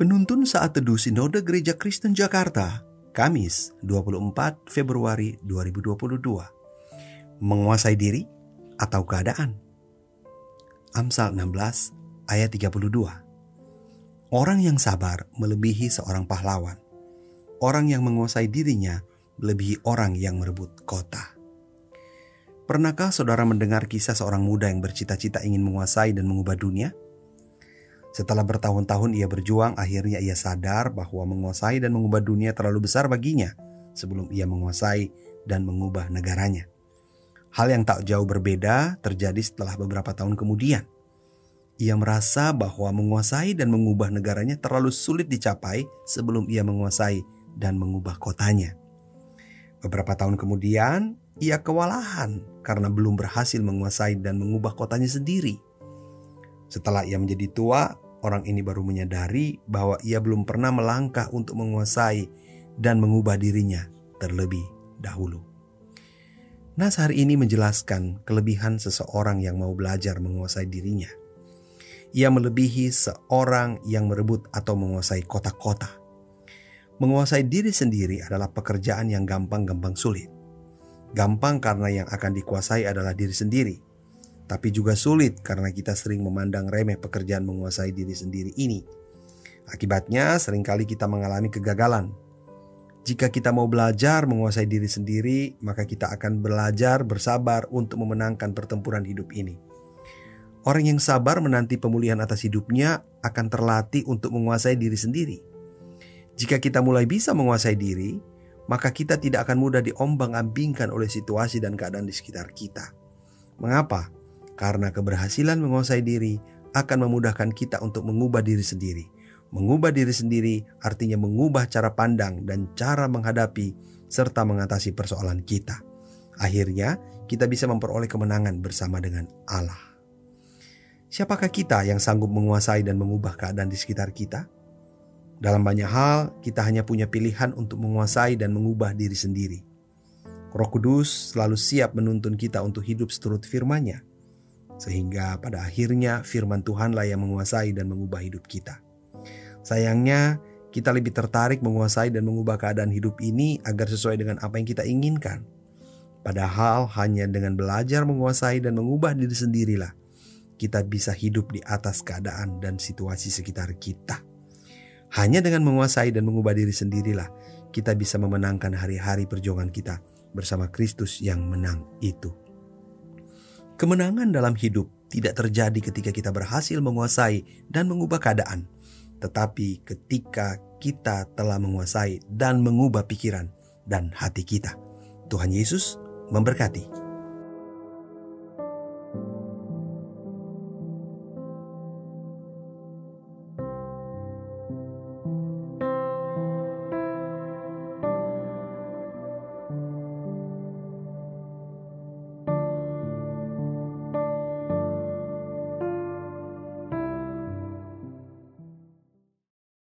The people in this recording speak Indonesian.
Penuntun saat teduh Sinode Gereja Kristen Jakarta, Kamis 24 Februari 2022. Menguasai diri atau keadaan. Amsal 16 ayat 32. Orang yang sabar melebihi seorang pahlawan. Orang yang menguasai dirinya melebihi orang yang merebut kota. Pernahkah saudara mendengar kisah seorang muda yang bercita-cita ingin menguasai dan mengubah dunia? Setelah bertahun-tahun ia berjuang, akhirnya ia sadar bahwa menguasai dan mengubah dunia terlalu besar baginya sebelum ia menguasai dan mengubah negaranya. Hal yang tak jauh berbeda terjadi setelah beberapa tahun kemudian. Ia merasa bahwa menguasai dan mengubah negaranya terlalu sulit dicapai sebelum ia menguasai dan mengubah kotanya. Beberapa tahun kemudian, ia kewalahan karena belum berhasil menguasai dan mengubah kotanya sendiri. Setelah ia menjadi tua, orang ini baru menyadari bahwa ia belum pernah melangkah untuk menguasai dan mengubah dirinya terlebih dahulu. Nas hari ini menjelaskan kelebihan seseorang yang mau belajar menguasai dirinya. Ia melebihi seorang yang merebut atau menguasai kota-kota. Menguasai diri sendiri adalah pekerjaan yang gampang-gampang sulit. Gampang karena yang akan dikuasai adalah diri sendiri tapi juga sulit karena kita sering memandang remeh pekerjaan menguasai diri sendiri ini. Akibatnya, sering kali kita mengalami kegagalan. Jika kita mau belajar menguasai diri sendiri, maka kita akan belajar bersabar untuk memenangkan pertempuran hidup ini. Orang yang sabar menanti pemulihan atas hidupnya akan terlatih untuk menguasai diri sendiri. Jika kita mulai bisa menguasai diri, maka kita tidak akan mudah diombang-ambingkan oleh situasi dan keadaan di sekitar kita. Mengapa? Karena keberhasilan menguasai diri akan memudahkan kita untuk mengubah diri sendiri. Mengubah diri sendiri artinya mengubah cara pandang dan cara menghadapi serta mengatasi persoalan kita. Akhirnya, kita bisa memperoleh kemenangan bersama dengan Allah. Siapakah kita yang sanggup menguasai dan mengubah keadaan di sekitar kita? Dalam banyak hal, kita hanya punya pilihan untuk menguasai dan mengubah diri sendiri. Roh Kudus selalu siap menuntun kita untuk hidup seturut firman-Nya sehingga pada akhirnya firman Tuhanlah yang menguasai dan mengubah hidup kita. Sayangnya, kita lebih tertarik menguasai dan mengubah keadaan hidup ini agar sesuai dengan apa yang kita inginkan. Padahal hanya dengan belajar menguasai dan mengubah diri sendirilah kita bisa hidup di atas keadaan dan situasi sekitar kita. Hanya dengan menguasai dan mengubah diri sendirilah kita bisa memenangkan hari-hari perjuangan kita bersama Kristus yang menang itu. Kemenangan dalam hidup tidak terjadi ketika kita berhasil menguasai dan mengubah keadaan, tetapi ketika kita telah menguasai dan mengubah pikiran dan hati kita. Tuhan Yesus memberkati.